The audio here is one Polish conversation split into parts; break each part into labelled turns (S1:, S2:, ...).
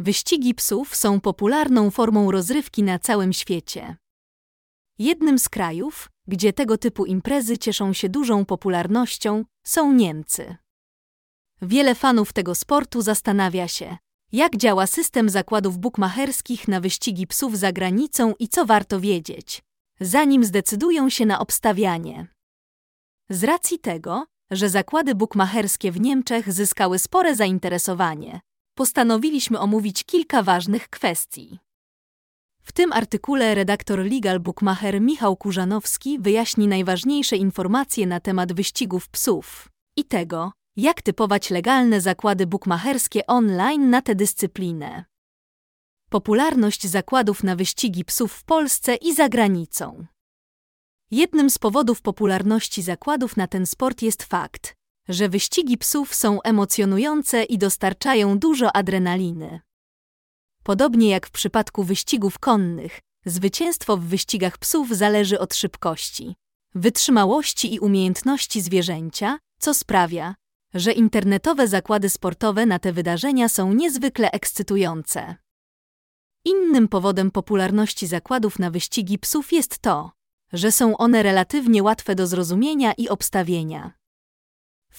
S1: Wyścigi psów są popularną formą rozrywki na całym świecie. Jednym z krajów, gdzie tego typu imprezy cieszą się dużą popularnością, są Niemcy. Wiele fanów tego sportu zastanawia się, jak działa system zakładów bukmacherskich na wyścigi psów za granicą i co warto wiedzieć, zanim zdecydują się na obstawianie. Z racji tego, że zakłady bukmacherskie w Niemczech zyskały spore zainteresowanie, postanowiliśmy omówić kilka ważnych kwestii. W tym artykule redaktor Legal Bookmacher Michał Kurzanowski wyjaśni najważniejsze informacje na temat wyścigów psów i tego, jak typować legalne zakłady bukmacherskie online na tę dyscyplinę. Popularność zakładów na wyścigi psów w Polsce i za granicą. Jednym z powodów popularności zakładów na ten sport jest fakt, że wyścigi psów są emocjonujące i dostarczają dużo adrenaliny. Podobnie jak w przypadku wyścigów konnych, zwycięstwo w wyścigach psów zależy od szybkości, wytrzymałości i umiejętności zwierzęcia, co sprawia, że internetowe zakłady sportowe na te wydarzenia są niezwykle ekscytujące. Innym powodem popularności zakładów na wyścigi psów jest to, że są one relatywnie łatwe do zrozumienia i obstawienia.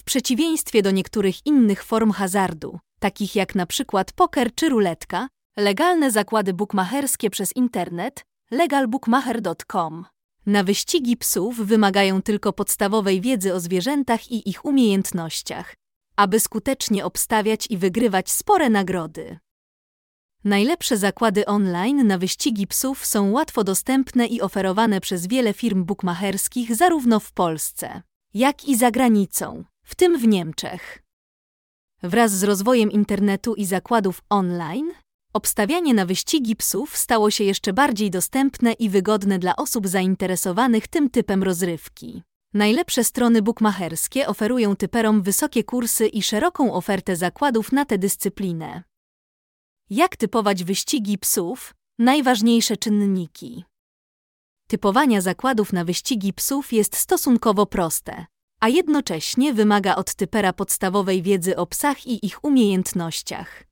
S1: W przeciwieństwie do niektórych innych form hazardu, takich jak na przykład poker czy ruletka, legalne zakłady bukmacherskie przez internet legalbookmacher.com na wyścigi psów wymagają tylko podstawowej wiedzy o zwierzętach i ich umiejętnościach, aby skutecznie obstawiać i wygrywać spore nagrody. Najlepsze zakłady online na wyścigi psów są łatwo dostępne i oferowane przez wiele firm bukmacherskich zarówno w Polsce, jak i za granicą, w tym w Niemczech. Wraz z rozwojem internetu i zakładów online, obstawianie na wyścigi psów stało się jeszcze bardziej dostępne i wygodne dla osób zainteresowanych tym typem rozrywki. Najlepsze strony bukmacherskie oferują typerom wysokie kursy i szeroką ofertę zakładów na tę dyscyplinę. Jak typować wyścigi psów? Najważniejsze czynniki. Typowania zakładów na wyścigi psów jest stosunkowo proste, a jednocześnie wymaga od typera podstawowej wiedzy o psach i ich umiejętnościach.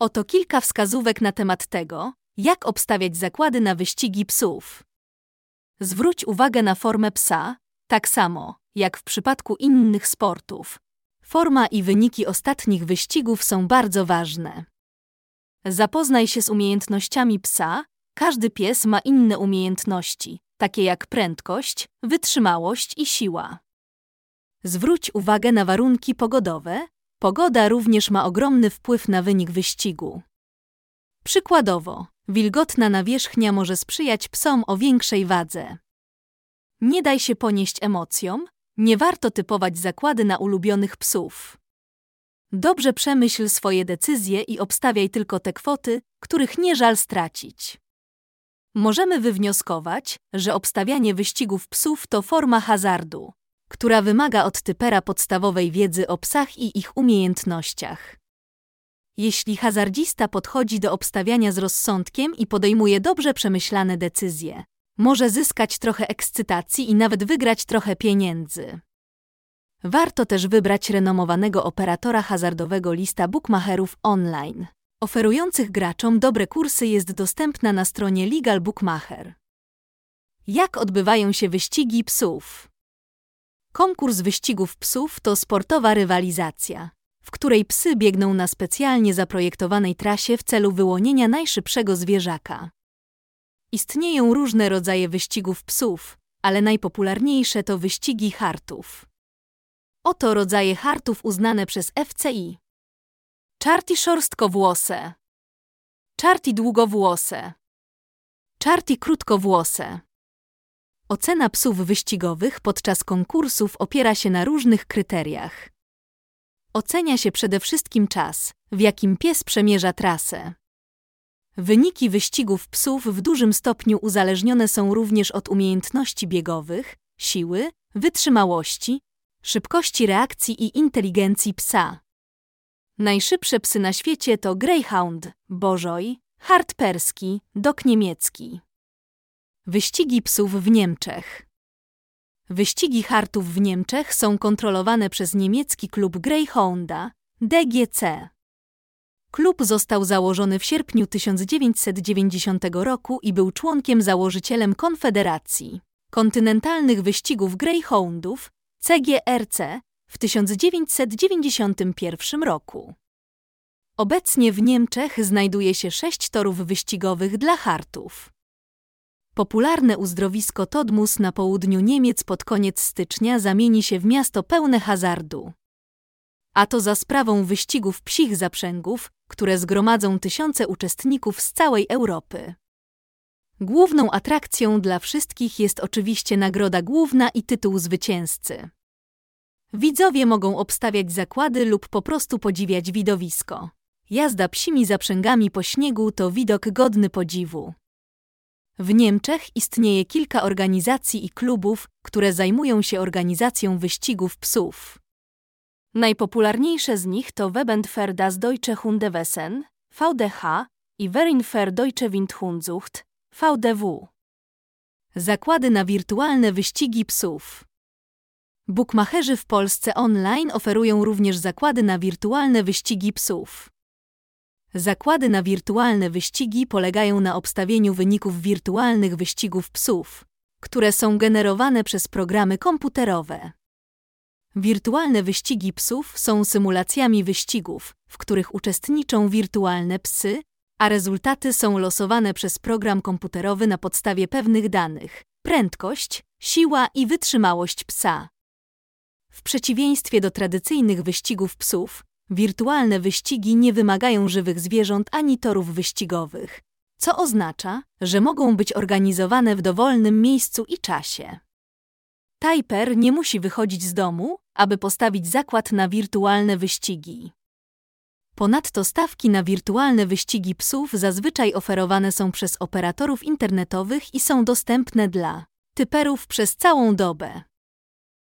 S1: Oto kilka wskazówek na temat tego, jak obstawiać zakłady na wyścigi psów. Zwróć uwagę na formę psa, tak samo jak w przypadku innych sportów. Forma i wyniki ostatnich wyścigów są bardzo ważne. Zapoznaj się z umiejętnościami psa. Każdy pies ma inne umiejętności, takie jak prędkość, wytrzymałość i siła. Zwróć uwagę na warunki pogodowe. Pogoda również ma ogromny wpływ na wynik wyścigu. Przykładowo, wilgotna nawierzchnia może sprzyjać psom o większej wadze. Nie daj się ponieść emocjom, nie warto typować zakłady na ulubionych psów. Dobrze przemyśl swoje decyzje i obstawiaj tylko te kwoty, których nie żal stracić. Możemy wywnioskować, że obstawianie wyścigów psów to forma hazardu, która wymaga od typera podstawowej wiedzy o psach i ich umiejętnościach. Jeśli hazardzista podchodzi do obstawiania z rozsądkiem i podejmuje dobrze przemyślane decyzje, może zyskać trochę ekscytacji i nawet wygrać trochę pieniędzy. Warto też wybrać renomowanego operatora hazardowego lista bookmacherów online. Oferujących graczom dobre kursy jest dostępna na stronie Legal Bookmacher. Jak odbywają się wyścigi psów? Konkurs wyścigów psów to sportowa rywalizacja, w której psy biegną na specjalnie zaprojektowanej trasie w celu wyłonienia najszybszego zwierzaka. Istnieją różne rodzaje wyścigów psów, ale najpopularniejsze to wyścigi hartów. Oto rodzaje hartów uznane przez FCI. Czarti szorstkowłose. Czarti długowłose. Czarti krótkowłose. Ocena psów wyścigowych podczas konkursów opiera się na różnych kryteriach. Ocenia się przede wszystkim czas, w jakim pies przemierza trasę. Wyniki wyścigów psów w dużym stopniu uzależnione są również od umiejętności biegowych, siły, wytrzymałości, szybkości reakcji i inteligencji psa. Najszybsze psy na świecie to Greyhound, Bożoj, Hart perski, Dok niemiecki. Wyścigi psów w Niemczech. Wyścigi hartów w Niemczech są kontrolowane przez niemiecki klub Greyhounda, DGC. Klub został założony w sierpniu 1990 roku i był członkiem założycielem Konfederacji Kontynentalnych Wyścigów Greyhoundów CGRC w 1991 roku. Obecnie w Niemczech znajduje się sześć torów wyścigowych dla hartów. Popularne uzdrowisko Todmus na południu Niemiec pod koniec stycznia zamieni się w miasto pełne hazardu. A to za sprawą wyścigów psich zaprzęgów, które zgromadzą tysiące uczestników z całej Europy. Główną atrakcją dla wszystkich jest oczywiście nagroda główna i tytuł zwycięzcy. Widzowie mogą obstawiać zakłady lub po prostu podziwiać widowisko. Jazda psimi zaprzęgami po śniegu to widok godny podziwu. W Niemczech istnieje kilka organizacji i klubów, które zajmują się organizacją wyścigów psów. Najpopularniejsze z nich to Webend das Deutsche Hundewesen, VDH i Verein für Deutsche Windhundzucht, VDW. Zakłady na wirtualne wyścigi psów. Bukmacherzy w Polsce online oferują również zakłady na wirtualne wyścigi psów. Zakłady na wirtualne wyścigi polegają na obstawieniu wyników wirtualnych wyścigów psów, które są generowane przez programy komputerowe. Wirtualne wyścigi psów są symulacjami wyścigów, w których uczestniczą wirtualne psy, a rezultaty są losowane przez program komputerowy na podstawie pewnych danych prędkość, siła i wytrzymałość psa. W przeciwieństwie do tradycyjnych wyścigów psów, wirtualne wyścigi nie wymagają żywych zwierząt ani torów wyścigowych, co oznacza, że mogą być organizowane w dowolnym miejscu i czasie. Tajper nie musi wychodzić z domu, aby postawić zakład na wirtualne wyścigi. Ponadto stawki na wirtualne wyścigi psów zazwyczaj oferowane są przez operatorów internetowych i są dostępne dla typerów przez całą dobę.